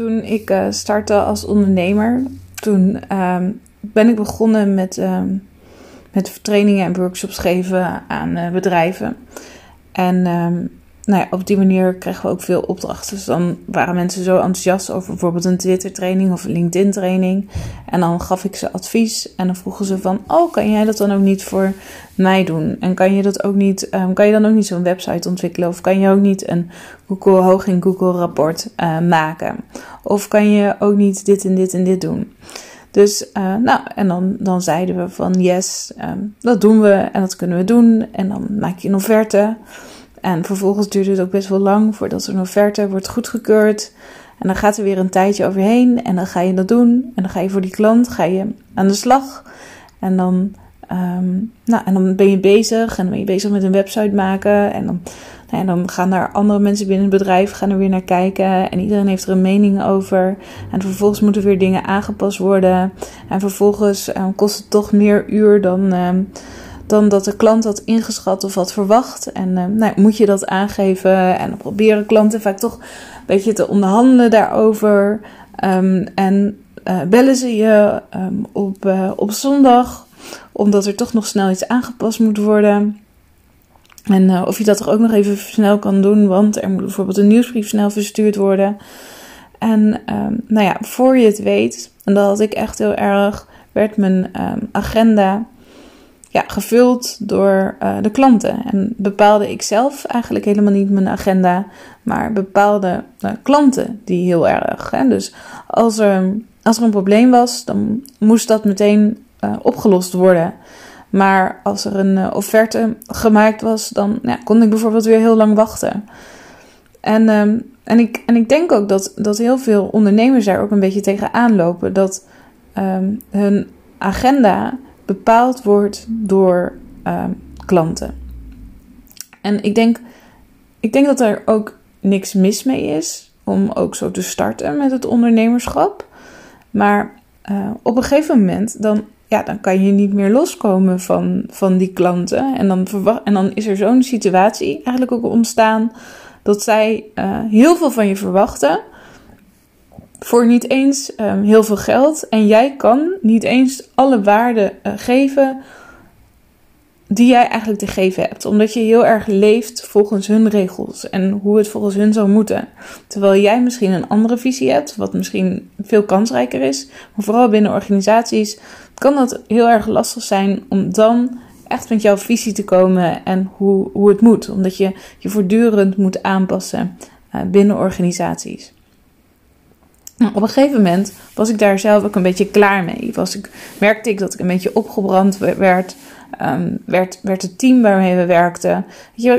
Toen ik uh, startte als ondernemer, toen ehm, ben ik begonnen met, ehm, met trainingen en workshops geven aan uh, bedrijven. En ehm, nou ja, op die manier kregen we ook veel opdrachten. Dus dan waren mensen zo enthousiast over bijvoorbeeld een Twitter-training of een LinkedIn-training. En dan gaf ik ze advies. En dan vroegen ze van: Oh, kan jij dat dan ook niet voor mij doen? En kan je dat ook niet, um, kan je dan ook niet zo'n website ontwikkelen? Of kan je ook niet een Google hoog in Google rapport uh, maken? Of kan je ook niet dit en dit en dit doen? Dus, uh, nou, en dan, dan zeiden we van yes, um, dat doen we en dat kunnen we doen. En dan maak je een offerte. En vervolgens duurt het ook best wel lang voordat zo'n offerte wordt goedgekeurd. En dan gaat er weer een tijdje overheen en dan ga je dat doen. En dan ga je voor die klant ga je aan de slag. En dan, um, nou, en dan ben je bezig en dan ben je bezig met een website maken. En dan, nou, en dan gaan daar andere mensen binnen het bedrijf gaan er weer naar kijken. En iedereen heeft er een mening over. En vervolgens moeten weer dingen aangepast worden. En vervolgens um, kost het toch meer uur dan... Um, dan dat de klant had ingeschat of had verwacht. En uh, nou, moet je dat aangeven. En dan proberen klanten vaak toch een beetje te onderhandelen daarover. Um, en uh, bellen ze je um, op, uh, op zondag, omdat er toch nog snel iets aangepast moet worden. En of je dat er ook nog even snel kan doen, want er moet bijvoorbeeld een nieuwsbrief snel verstuurd worden. En um, nou ja, voor je het weet, en dat had ik echt heel erg, werd mijn agenda ja, gevuld door uh, de klanten. En bepaalde ik zelf eigenlijk helemaal niet mijn agenda, maar bepaalde uh, klanten die heel erg. Hè? Dus als er, als er een probleem was, dan moest dat meteen uh, opgelost worden. Maar als er een offerte gemaakt was, dan ja, kon ik bijvoorbeeld weer heel lang wachten. En, um, en, ik, en ik denk ook dat, dat heel veel ondernemers daar ook een beetje tegenaan lopen. Dat um, hun agenda bepaald wordt door uh, klanten. En ik denk, ik denk dat er ook niks mis mee is om ook zo te starten met het ondernemerschap. Maar uh, op een gegeven moment dan, ja, dan kan je niet meer loskomen van, van die klanten. En dan, verwacht, en dan is er zo'n situatie eigenlijk ook ontstaan dat zij uh, heel veel van je verwachten voor niet eens um, heel veel geld. En jij kan niet eens alle waarden uh, geven die jij eigenlijk te geven hebt. Omdat je heel erg leeft volgens hun regels en hoe het volgens hun zou moeten. Terwijl jij misschien een andere visie hebt, wat misschien veel kansrijker is. Maar vooral binnen organisaties kan dat heel erg lastig zijn om dan echt met jouw visie te komen en hoe, hoe het moet. Omdat je je voortdurend moet aanpassen uh, binnen organisaties. Nou, op een gegeven moment was ik daar zelf ook een beetje klaar mee. Ik, merkte ik dat ik een beetje opgebrand werd. Um, werd, werd het team waarmee we werkten.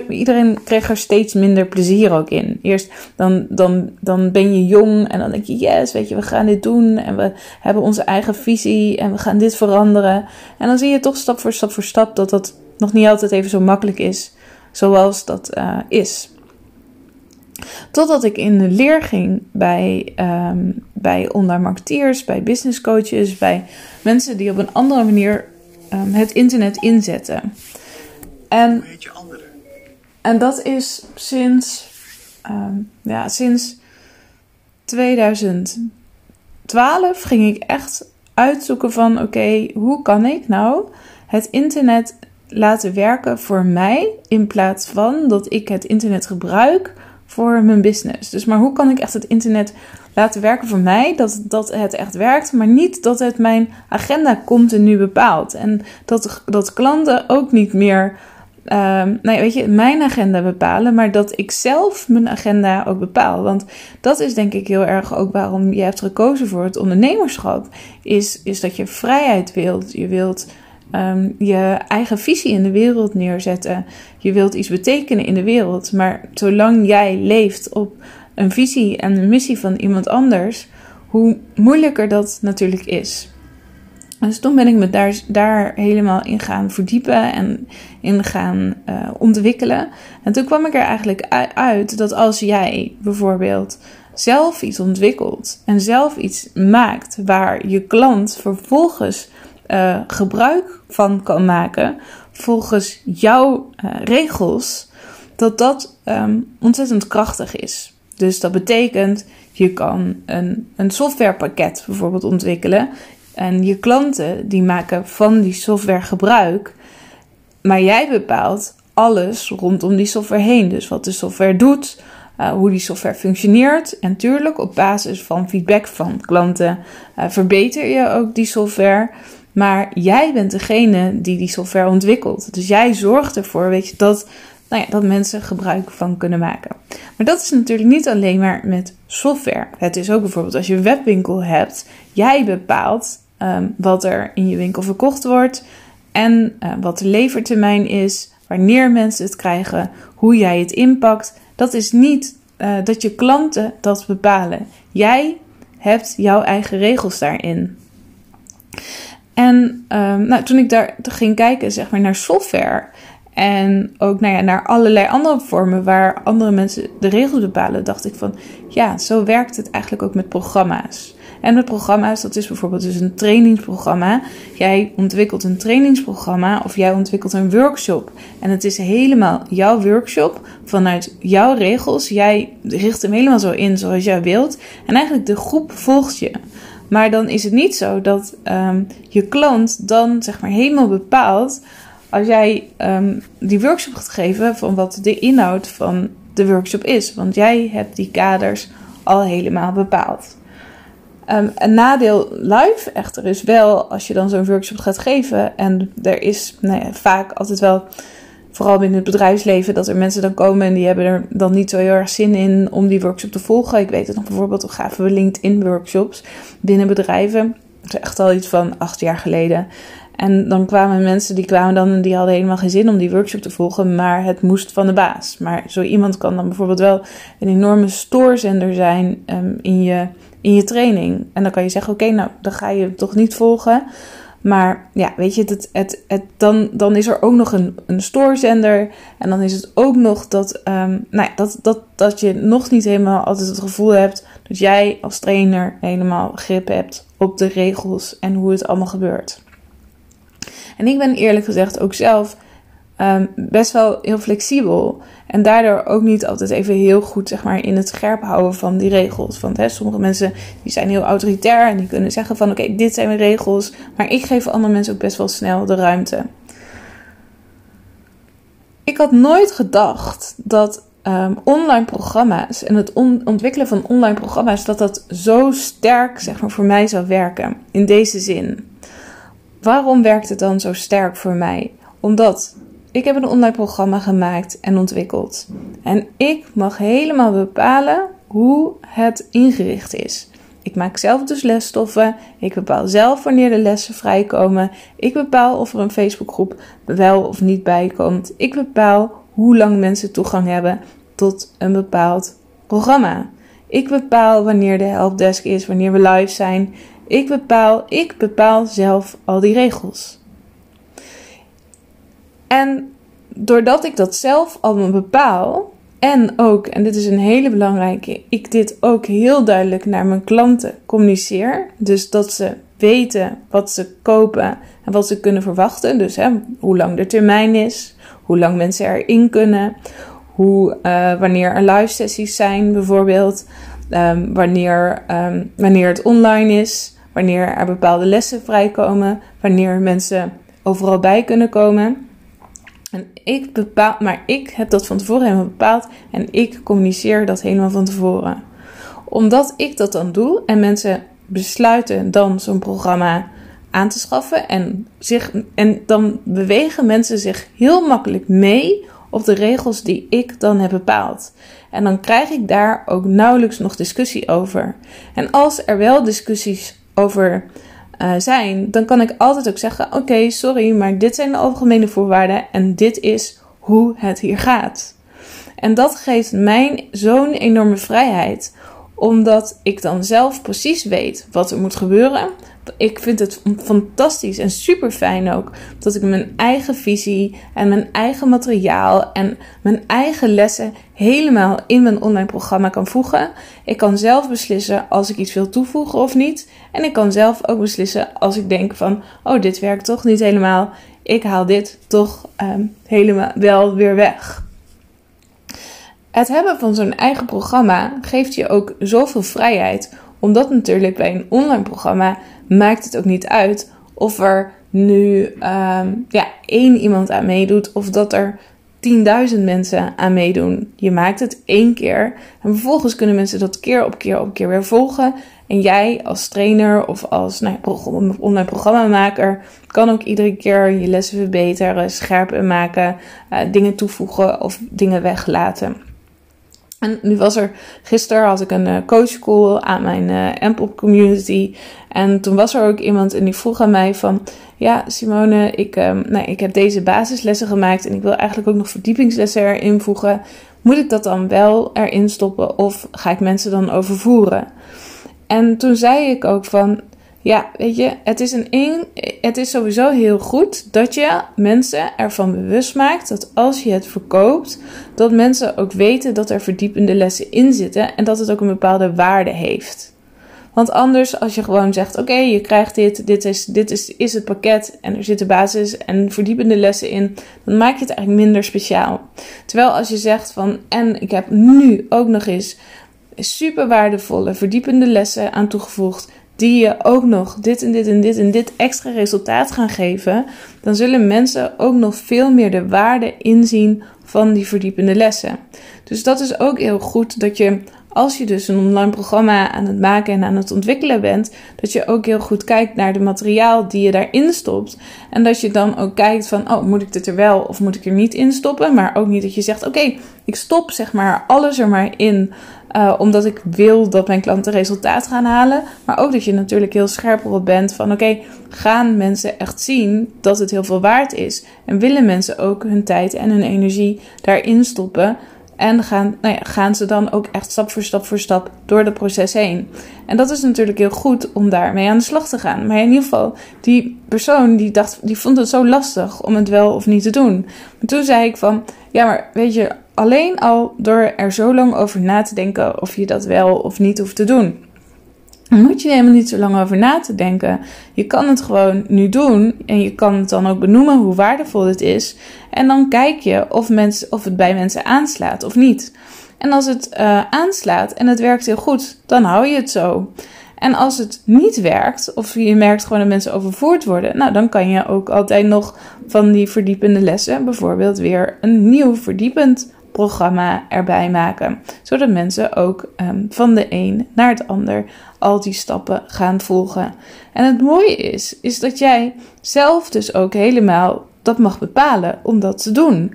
Iedereen kreeg er steeds minder plezier ook in. Eerst dan, dan, dan ben je jong en dan denk je: yes, weet je, we gaan dit doen. En we hebben onze eigen visie en we gaan dit veranderen. En dan zie je toch stap voor stap voor stap dat dat nog niet altijd even zo makkelijk is zoals dat uh, is. Totdat ik in de leer ging bij, um, bij online marketeers, bij business coaches, bij mensen die op een andere manier um, het internet inzetten. En, en dat is sinds, um, ja, sinds 2012 ging ik echt uitzoeken van oké, okay, hoe kan ik nou het internet laten werken voor mij in plaats van dat ik het internet gebruik voor mijn business. Dus maar hoe kan ik echt het internet laten werken voor mij? Dat, dat het echt werkt, maar niet dat het mijn agenda continu bepaalt. En dat, dat klanten ook niet meer, uh, nee, weet je, mijn agenda bepalen, maar dat ik zelf mijn agenda ook bepaal. Want dat is denk ik heel erg ook waarom je hebt gekozen voor het ondernemerschap. Is, is dat je vrijheid wilt. Je wilt um, je eigen visie in de wereld neerzetten. Je wilt iets betekenen in de wereld. Maar zolang jij leeft op een visie en een missie van iemand anders, hoe moeilijker dat natuurlijk is. Dus toen ben ik me daar, daar helemaal in gaan verdiepen en in gaan uh, ontwikkelen. En toen kwam ik er eigenlijk uit dat als jij bijvoorbeeld zelf iets ontwikkelt en zelf iets maakt waar je klant vervolgens uh, gebruik van kan maken volgens jouw uh, regels, dat dat um, ontzettend krachtig is. Dus dat betekent, Je kan een, een softwarepakket bijvoorbeeld ontwikkelen. En je klanten die maken van die software gebruik. Maar jij bepaalt alles rondom die software heen. Dus wat de software doet, uh, hoe die software functioneert. En natuurlijk op basis van feedback van klanten verbeter je ook die software. Maar jij bent degene die die software ontwikkelt. Dus jij zorgt ervoor, weet je, dat, nou ja, dat mensen gebruik van kunnen maken. Maar dat is natuurlijk niet alleen maar met software. Het is ook bijvoorbeeld als je een webwinkel hebt. Jij bepaalt um, wat er in je winkel verkocht wordt. En uh, wat de levertermijn is. Wanneer mensen het krijgen. Hoe jij het inpakt. Dat is niet uh, dat je klanten dat bepalen. Jij hebt jouw eigen regels daarin. En um, nou, toen ik daar ging kijken zeg maar, naar software en ook nou ja, naar allerlei andere vormen waar andere mensen de regels bepalen, dacht ik van ja, zo werkt het eigenlijk ook met programma's. En met programma's, dat is bijvoorbeeld dus een trainingsprogramma. Jij ontwikkelt een trainingsprogramma of jij ontwikkelt een workshop. En het is helemaal jouw workshop vanuit jouw regels. Jij richt hem helemaal zo in zoals jij wilt. En eigenlijk de groep volgt je. Maar dan is het niet zo dat um, je klant dan zeg maar helemaal bepaalt. Als jij um, die workshop gaat geven van wat de inhoud van de workshop is. Want jij hebt die kaders al helemaal bepaald. Um, een nadeel live echter is wel als je dan zo'n workshop gaat geven. En er is nou ja, vaak altijd wel vooral binnen het bedrijfsleven, dat er mensen dan komen en die hebben er dan niet zo heel erg zin in om die workshop te volgen. Ik weet het nog bijvoorbeeld, gaven we LinkedIn-workshops binnen bedrijven. Dat is echt al iets van acht jaar geleden. En dan kwamen mensen die kwamen dan en die hadden helemaal geen zin om die workshop te volgen, maar het moest van de baas. Maar zo iemand kan dan bijvoorbeeld wel een enorme stoorzender zijn um, in, je, in je training. En dan kan je zeggen: Oké, nou dan ga je toch niet volgen. Maar ja, weet je, het, het, het, dan, dan is er ook nog een, een stoorzender. En dan is het ook nog dat, um, nou ja, dat, dat, dat je nog niet helemaal altijd het gevoel hebt dat jij als trainer helemaal grip hebt op de regels en hoe het allemaal gebeurt. En ik ben eerlijk gezegd ook zelf um, best wel heel flexibel. En daardoor ook niet altijd even heel goed zeg maar, in het scherp houden van die regels. Want hè, sommige mensen die zijn heel autoritair en die kunnen zeggen van oké, dit zijn mijn regels. Maar ik geef andere mensen ook best wel snel de ruimte. Ik had nooit gedacht dat um, online programma's en het on ontwikkelen van online programma's, dat dat zo sterk zeg maar, voor mij zou werken. In deze zin. Waarom werkt het dan zo sterk voor mij? Omdat ik heb een online programma gemaakt en ontwikkeld. En ik mag helemaal bepalen hoe het ingericht is. Ik maak zelf dus lesstoffen. Ik bepaal zelf wanneer de lessen vrijkomen. Ik bepaal of er een Facebookgroep wel of niet bij komt. Ik bepaal hoe lang mensen toegang hebben tot een bepaald programma. Ik bepaal wanneer de helpdesk is, wanneer we live zijn. Ik bepaal, ik bepaal zelf al die regels. En doordat ik dat zelf allemaal bepaal, en ook, en dit is een hele belangrijke, ik dit ook heel duidelijk naar mijn klanten communiceer. Dus dat ze weten wat ze kopen en wat ze kunnen verwachten. Dus hè, hoe lang de termijn is, hoe lang mensen erin kunnen, hoe, uh, wanneer er live sessies zijn bijvoorbeeld, um, wanneer, um, wanneer het online is, wanneer er bepaalde lessen vrijkomen, wanneer mensen overal bij kunnen komen. En ik bepaal, maar ik heb dat van tevoren helemaal bepaald en ik communiceer dat helemaal van tevoren. Omdat ik dat dan doe en mensen besluiten dan zo'n programma aan te schaffen en, zich, en dan bewegen mensen zich heel makkelijk mee op de regels die ik dan heb bepaald. En dan krijg ik daar ook nauwelijks nog discussie over. En als er wel discussies over uh, zijn, dan kan ik altijd ook zeggen: Oké, sorry, maar dit zijn de algemene voorwaarden en dit is hoe het hier gaat. En dat geeft mij zo'n enorme vrijheid, omdat ik dan zelf precies weet wat er moet gebeuren, ik vind het fantastisch en super fijn ook dat ik mijn eigen visie en mijn eigen materiaal en mijn eigen lessen helemaal in mijn online programma kan voegen. Ik kan zelf beslissen als ik iets wil toevoegen of niet. En ik kan zelf ook beslissen als ik denk van, oh, dit werkt toch niet helemaal. Ik haal dit toch um, helemaal wel weer weg. Het hebben van zo'n eigen programma geeft je ook zoveel vrijheid. Omdat natuurlijk bij een online programma maakt het ook niet uit of er nu um, ja, één iemand aan meedoet of dat er 10.000 mensen aan meedoen. Je maakt het één keer en vervolgens kunnen mensen dat keer op keer op keer weer volgen. En jij als trainer of als nou, online programmamaker kan ook iedere keer je lessen verbeteren, scherper maken, uh, dingen toevoegen of dingen weglaten. En nu was er, gisteren had ik een uh, coachcall aan mijn uh, community. En toen was er ook iemand en die vroeg aan mij van... Ja, Simone, ik, um, ik heb deze basislessen gemaakt en ik wil eigenlijk ook nog verdiepingslessen erin voegen. Moet ik dat dan wel erin stoppen of ga ik mensen dan overvoeren? En toen zei ik ook van, ja, weet je, het is, een het is sowieso heel goed dat je mensen ervan bewust maakt dat als je het verkoopt, dat mensen ook weten dat er verdiepende lessen in zitten en dat het ook een bepaalde waarde heeft. Want anders, als je gewoon zegt: Oké, je krijgt dit, dit, is, dit is, is het pakket en er zitten basis en verdiepende lessen in, dan maak je het eigenlijk minder speciaal. Terwijl als je zegt van: En ik heb nu ook nog eens super waardevolle, verdiepende lessen aan toegevoegd die je ook nog dit en dit en dit en dit extra resultaat gaan geven, dan zullen mensen ook nog veel meer de waarde inzien van die verdiepende lessen. Dus dat is ook heel goed dat je als je dus een online programma aan het maken en aan het ontwikkelen bent, dat je ook heel goed kijkt naar de materiaal die je daarin stopt. En dat je dan ook kijkt van, oh, moet ik dit er wel of moet ik er niet in stoppen? Maar ook niet dat je zegt, oké, ik stop zeg maar alles er maar in, uh, omdat ik wil dat mijn klanten resultaat gaan halen. Maar ook dat je natuurlijk heel scherp op bent van, oké, gaan mensen echt zien dat het heel veel waard is? En willen mensen ook hun tijd en hun energie daarin stoppen? En gaan, nou ja, gaan ze dan ook echt stap voor stap voor stap door het proces heen. En dat is natuurlijk heel goed om daarmee aan de slag te gaan. Maar in ieder geval, die persoon die dacht, die vond het zo lastig om het wel of niet te doen. Maar toen zei ik van, ja, maar weet je, alleen al door er zo lang over na te denken of je dat wel of niet hoeft te doen moet je helemaal niet zo lang over na te denken. Je kan het gewoon nu doen en je kan het dan ook benoemen hoe waardevol het is. En dan kijk je of, mensen, of het bij mensen aanslaat of niet. En als het uh, aanslaat en het werkt heel goed, dan hou je het zo. En als het niet werkt, of je merkt gewoon dat mensen overvoerd worden, nou dan kan je ook altijd nog van die verdiepende lessen bijvoorbeeld weer een nieuw verdiepend programma erbij maken. Zodat mensen ook um, van de een naar het ander al die stappen gaan volgen. En het mooie is, is dat jij zelf dus ook helemaal dat mag bepalen om dat te doen.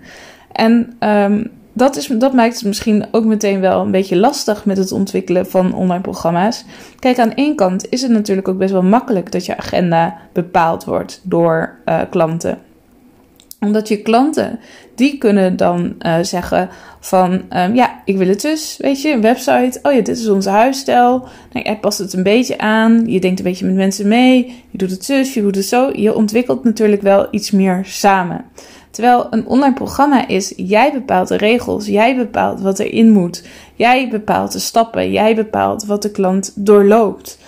En um, dat, is, dat maakt het misschien ook meteen wel een beetje lastig met het ontwikkelen van online programma's. Kijk, aan één kant is het natuurlijk ook best wel makkelijk dat je agenda bepaald wordt door uh, klanten omdat je klanten, die kunnen dan uh, zeggen van, um, ja, ik wil het dus, weet je, een website. Oh ja, dit is onze huisstijl. Nou, past het een beetje aan. Je denkt een beetje met mensen mee. Je doet het zus, je doet het zo. Je ontwikkelt natuurlijk wel iets meer samen. Terwijl een online programma is, jij bepaalt de regels, jij bepaalt wat erin moet, jij bepaalt de stappen, jij bepaalt wat de klant doorloopt.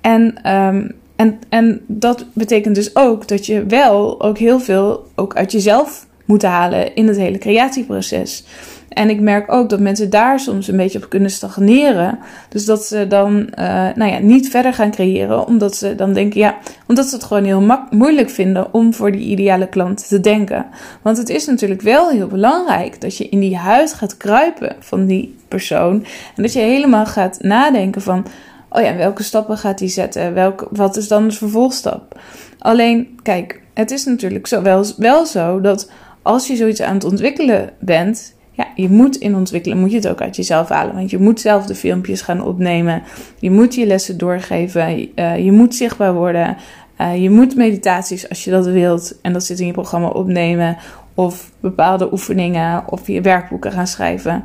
En um, en, en dat betekent dus ook dat je wel ook heel veel ook uit jezelf moet halen in het hele creatieproces. En ik merk ook dat mensen daar soms een beetje op kunnen stagneren. Dus dat ze dan uh, nou ja, niet verder gaan creëren. Omdat ze dan denken, ja, omdat ze het gewoon heel moeilijk vinden om voor die ideale klant te denken. Want het is natuurlijk wel heel belangrijk dat je in die huid gaat kruipen van die persoon. En dat je helemaal gaat nadenken van oh ja, welke stappen gaat hij zetten? Welke, wat is dan de vervolgstap? Alleen, kijk, het is natuurlijk zo, wel, wel zo dat als je zoiets aan het ontwikkelen bent, ja, je moet in ontwikkelen, moet je het ook uit jezelf halen. Want je moet zelf de filmpjes gaan opnemen. Je moet je lessen doorgeven. Uh, je moet zichtbaar worden. Uh, je moet meditaties, als je dat wilt, en dat zit in je programma, opnemen. Of bepaalde oefeningen of je werkboeken gaan schrijven.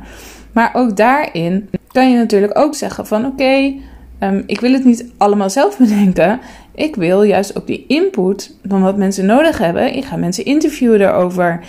Maar ook daarin kan je natuurlijk ook zeggen van oké, Um, ik wil het niet allemaal zelf bedenken. Ik wil juist ook die input van wat mensen nodig hebben. Ik ga mensen interviewen daarover.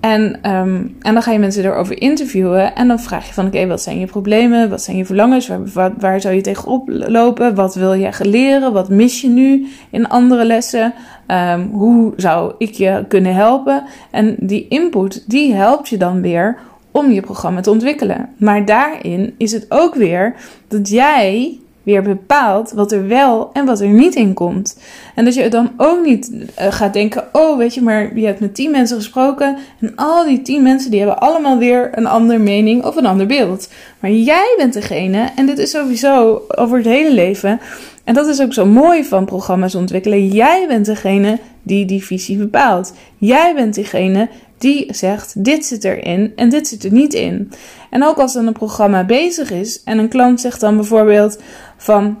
En, um, en dan ga je mensen erover interviewen. En dan vraag je van oké, wat zijn je problemen? Wat zijn je verlangens? Waar, waar, zou je tegenop lopen? Wat wil je leren? Wat mis je nu in andere lessen? Um, hoe zou ik je kunnen helpen? En die input, die helpt je dan weer om je programma te ontwikkelen. Maar daarin is het ook weer dat jij weer bepaalt wat er wel en wat er niet in komt. En dat je dan ook niet uh, gaat denken: oh, weet je, maar je hebt met tien mensen gesproken. En al die tien mensen die hebben allemaal weer een andere mening of een ander beeld. Maar jij bent degene, en dit is sowieso over het hele leven. En dat is ook zo mooi van programma's ontwikkelen. Jij bent degene die die visie bepaalt. Jij bent degene die zegt: dit zit erin en dit zit er niet in. En ook als dan een programma bezig is en een klant zegt dan bijvoorbeeld van.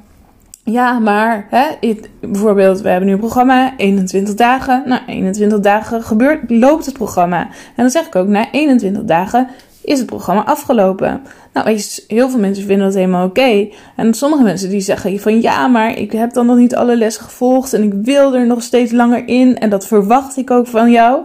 Ja, maar hè, bijvoorbeeld, we hebben nu een programma, 21 dagen. Nou, 21 dagen gebeurt, loopt het programma. En dan zeg ik ook, na 21 dagen is het programma afgelopen. Nou, heel veel mensen vinden dat helemaal oké. En sommige mensen die zeggen van ja, maar ik heb dan nog niet alle lessen gevolgd en ik wil er nog steeds langer in en dat verwacht ik ook van jou.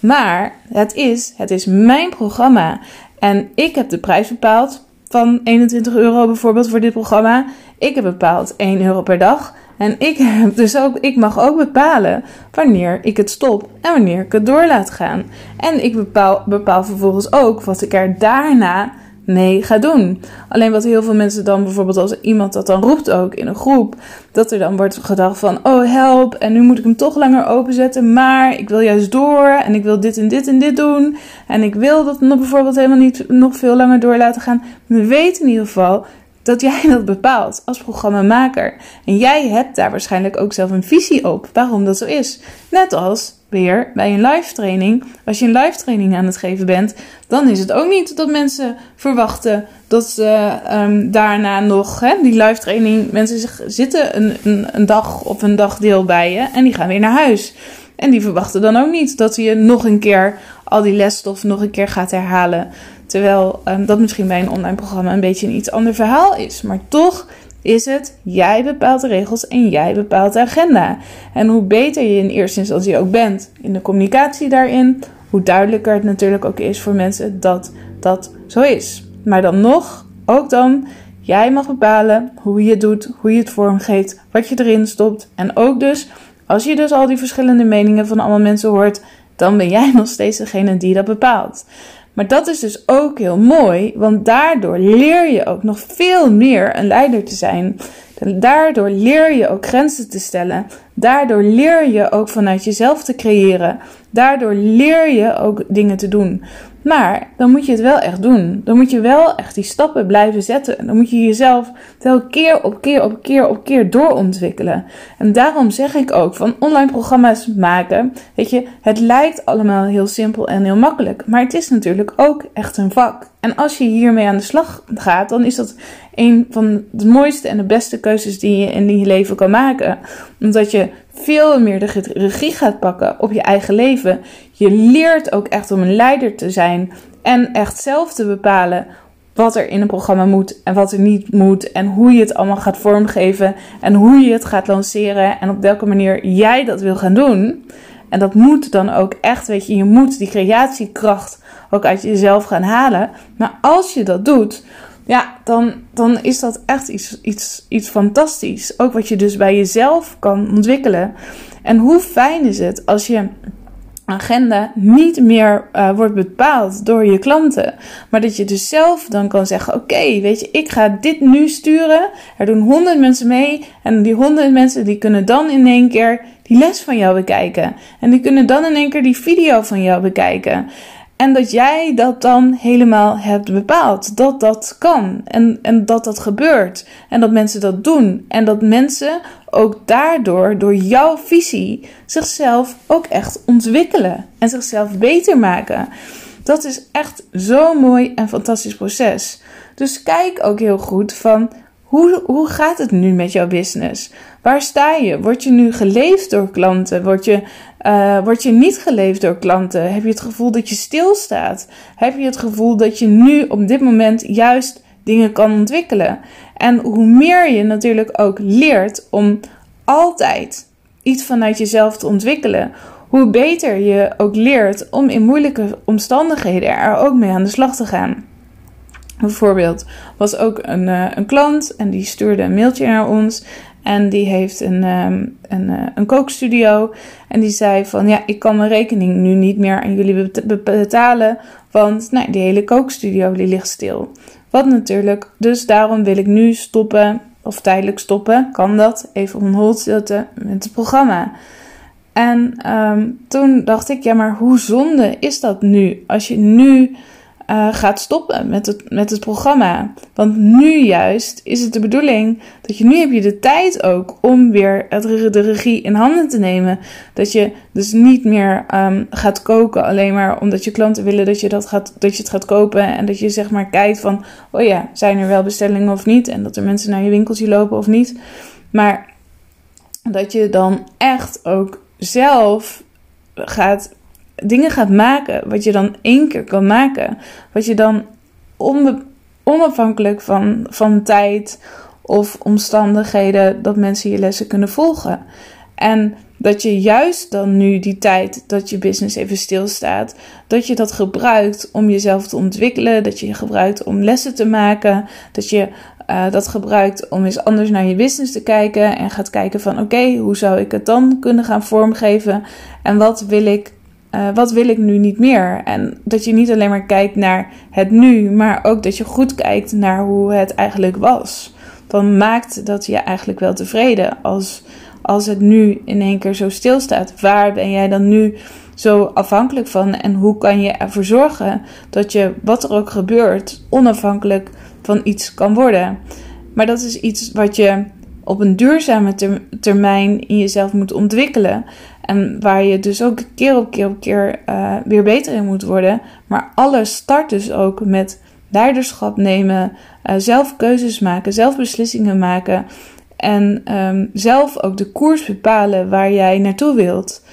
Maar het is, het is mijn programma. En ik heb de prijs bepaald van 21 euro bijvoorbeeld voor dit programma. Ik heb bepaald 1 euro per dag. En ik, heb dus ook, ik mag ook bepalen wanneer ik het stop en wanneer ik het door laat gaan. En ik bepaal, bepaal vervolgens ook wat ik er daarna mee ga doen. Alleen wat heel veel mensen dan bijvoorbeeld als iemand dat dan roept ook in een groep, dat er dan wordt gedacht van oh help en nu moet ik hem toch langer openzetten, maar ik wil juist door en ik wil dit en dit en dit doen en ik wil dat nog bijvoorbeeld helemaal niet nog veel langer door laten gaan. We weten in ieder geval dat jij dat bepaalt als programmamaker. En jij hebt daar waarschijnlijk ook zelf een visie op waarom dat zo is. Net als weer bij een live training. Als je een live training aan het geven bent, dan is het ook niet dat mensen verwachten dat ze um, daarna nog hè, die live training. Mensen zitten een, een, een dag of een dagdeel bij je en die gaan weer naar huis. En die verwachten dan ook niet dat je nog een keer al die lesstof nog een keer gaat herhalen. Terwijl um, dat misschien bij een online programma een beetje een iets ander verhaal is. Maar toch is het jij bepaalt de regels en jij bepaalt de agenda. En hoe beter je in eerste instantie ook bent in de communicatie daarin, hoe duidelijker het natuurlijk ook is voor mensen dat dat zo is. Maar dan nog, ook dan, jij mag bepalen hoe je het doet, hoe je het vormgeeft, wat je erin stopt. En ook dus, als je dus al die verschillende meningen van allemaal mensen hoort, dan ben jij nog steeds degene die dat bepaalt. Maar dat is dus ook heel mooi, want daardoor leer je ook nog veel meer een leider te zijn. Daardoor leer je ook grenzen te stellen. Daardoor leer je ook vanuit jezelf te creëren. Daardoor leer je ook dingen te doen. Maar dan moet je het wel echt doen. Dan moet je wel echt die stappen blijven zetten. Dan moet je jezelf tel keer op keer op keer op keer doorontwikkelen. En daarom zeg ik ook van online programma's maken. Weet je, het lijkt allemaal heel simpel en heel makkelijk. Maar het is natuurlijk ook echt een vak. En als je hiermee aan de slag gaat, dan is dat een van de mooiste en de beste keuzes die je in je leven kan maken. Omdat je veel meer de regie gaat pakken op je eigen leven. Je leert ook echt om een leider te zijn en echt zelf te bepalen wat er in een programma moet en wat er niet moet en hoe je het allemaal gaat vormgeven en hoe je het gaat lanceren en op welke manier jij dat wil gaan doen. En dat moet dan ook echt, weet je, je moet die creatiekracht ook uit jezelf gaan halen. Maar als je dat doet, ja, dan, dan is dat echt iets, iets, iets fantastisch. Ook wat je dus bij jezelf kan ontwikkelen. En hoe fijn is het als je agenda niet meer uh, wordt bepaald door je klanten. Maar dat je dus zelf dan kan zeggen: Oké, weet je, ik ga dit nu sturen. Er doen honderd mensen mee. En die honderd mensen die kunnen dan in één keer die les van jou bekijken. En die kunnen dan in één keer die video van jou bekijken. En dat jij dat dan helemaal hebt bepaald. Dat dat kan. En, en dat dat gebeurt. En dat mensen dat doen. En dat mensen ook daardoor, door jouw visie, zichzelf ook echt ontwikkelen. En zichzelf beter maken. Dat is echt zo'n mooi en fantastisch proces. Dus kijk ook heel goed van hoe, hoe gaat het nu met jouw business? Waar sta je? Word je nu geleefd door klanten? Word je, uh, word je niet geleefd door klanten? Heb je het gevoel dat je stilstaat? Heb je het gevoel dat je nu op dit moment juist dingen kan ontwikkelen? En hoe meer je natuurlijk ook leert om altijd iets vanuit jezelf te ontwikkelen, hoe beter je ook leert om in moeilijke omstandigheden er ook mee aan de slag te gaan. Bijvoorbeeld was ook een, uh, een klant en die stuurde een mailtje naar ons. En die heeft een, um, een, uh, een kookstudio. En die zei van ja, ik kan mijn rekening nu niet meer aan jullie betalen. Want nou, die hele kookstudio die ligt stil. Wat natuurlijk, dus daarom wil ik nu stoppen. Of tijdelijk stoppen, kan dat. Even on hold zetten met het programma. En um, toen dacht ik, ja, maar hoe zonde is dat nu? Als je nu uh, gaat stoppen met het, met het programma. Want nu juist is het de bedoeling dat je nu heb je de tijd ook om weer het, de regie in handen te nemen. Dat je dus niet meer um, gaat koken alleen maar omdat je klanten willen dat je, dat, gaat, dat je het gaat kopen. En dat je zeg maar kijkt van, oh ja, zijn er wel bestellingen of niet? En dat er mensen naar je winkeltje lopen of niet. Maar dat je dan echt ook zelf gaat dingen gaat maken, wat je dan één keer kan maken, wat je dan onafhankelijk van, van tijd of omstandigheden, dat mensen je lessen kunnen volgen. En dat je juist dan nu die tijd dat je business even stilstaat, dat je dat gebruikt om jezelf te ontwikkelen, dat je gebruikt om lessen te maken, dat je uh, dat gebruikt om eens anders naar je business te kijken en gaat kijken van oké, hoe zou ik het dan kunnen gaan vormgeven en wat wil ik uh, wat wil ik nu niet meer? En dat je niet alleen maar kijkt naar het nu, maar ook dat je goed kijkt naar hoe het eigenlijk was. Dan maakt dat je eigenlijk wel tevreden als, als het nu in één keer zo stilstaat. Waar ben jij dan nu zo afhankelijk van? En hoe kan je ervoor zorgen dat je, wat er ook gebeurt, onafhankelijk van iets kan worden? Maar dat is iets wat je op een duurzame termijn in jezelf moet ontwikkelen. En waar je dus ook keer op keer op keer uh, weer beter in moet worden. Maar alles start dus ook met leiderschap nemen, uh, zelf keuzes maken, zelf beslissingen maken. En um, zelf ook de koers bepalen waar jij naartoe wilt.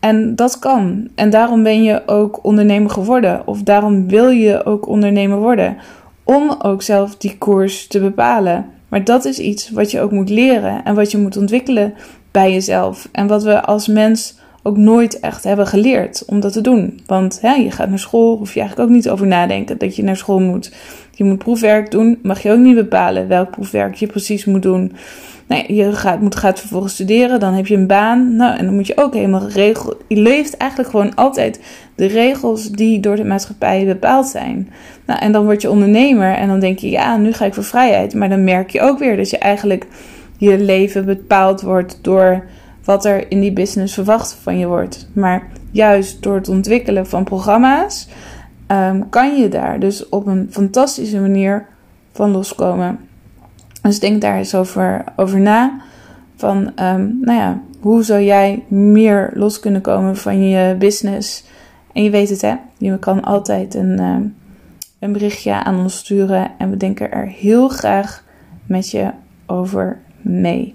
En dat kan. En daarom ben je ook ondernemer geworden. Of daarom wil je ook ondernemer worden. Om ook zelf die koers te bepalen. Maar dat is iets wat je ook moet leren en wat je moet ontwikkelen bij jezelf. En wat we als mens ook nooit echt hebben geleerd om dat te doen. Want hè, je gaat naar school, hoef je eigenlijk ook niet over nadenken dat je naar school moet. Je moet proefwerk doen, mag je ook niet bepalen welk proefwerk je precies moet doen. Je gaat, moet, gaat vervolgens studeren, dan heb je een baan. Nou, en dan moet je ook helemaal regel. Je leeft eigenlijk gewoon altijd de regels die door de maatschappij bepaald zijn. Nou, en dan word je ondernemer en dan denk je, ja, nu ga ik voor vrijheid. Maar dan merk je ook weer dat je eigenlijk je leven bepaald wordt door wat er in die business verwacht van je wordt. Maar juist door het ontwikkelen van programma's um, kan je daar dus op een fantastische manier van loskomen. Dus denk daar eens over, over na. Van, um, nou ja, hoe zou jij meer los kunnen komen van je business? En je weet het, hè? Je kan altijd een, um, een berichtje aan ons sturen. En we denken er heel graag met je over mee.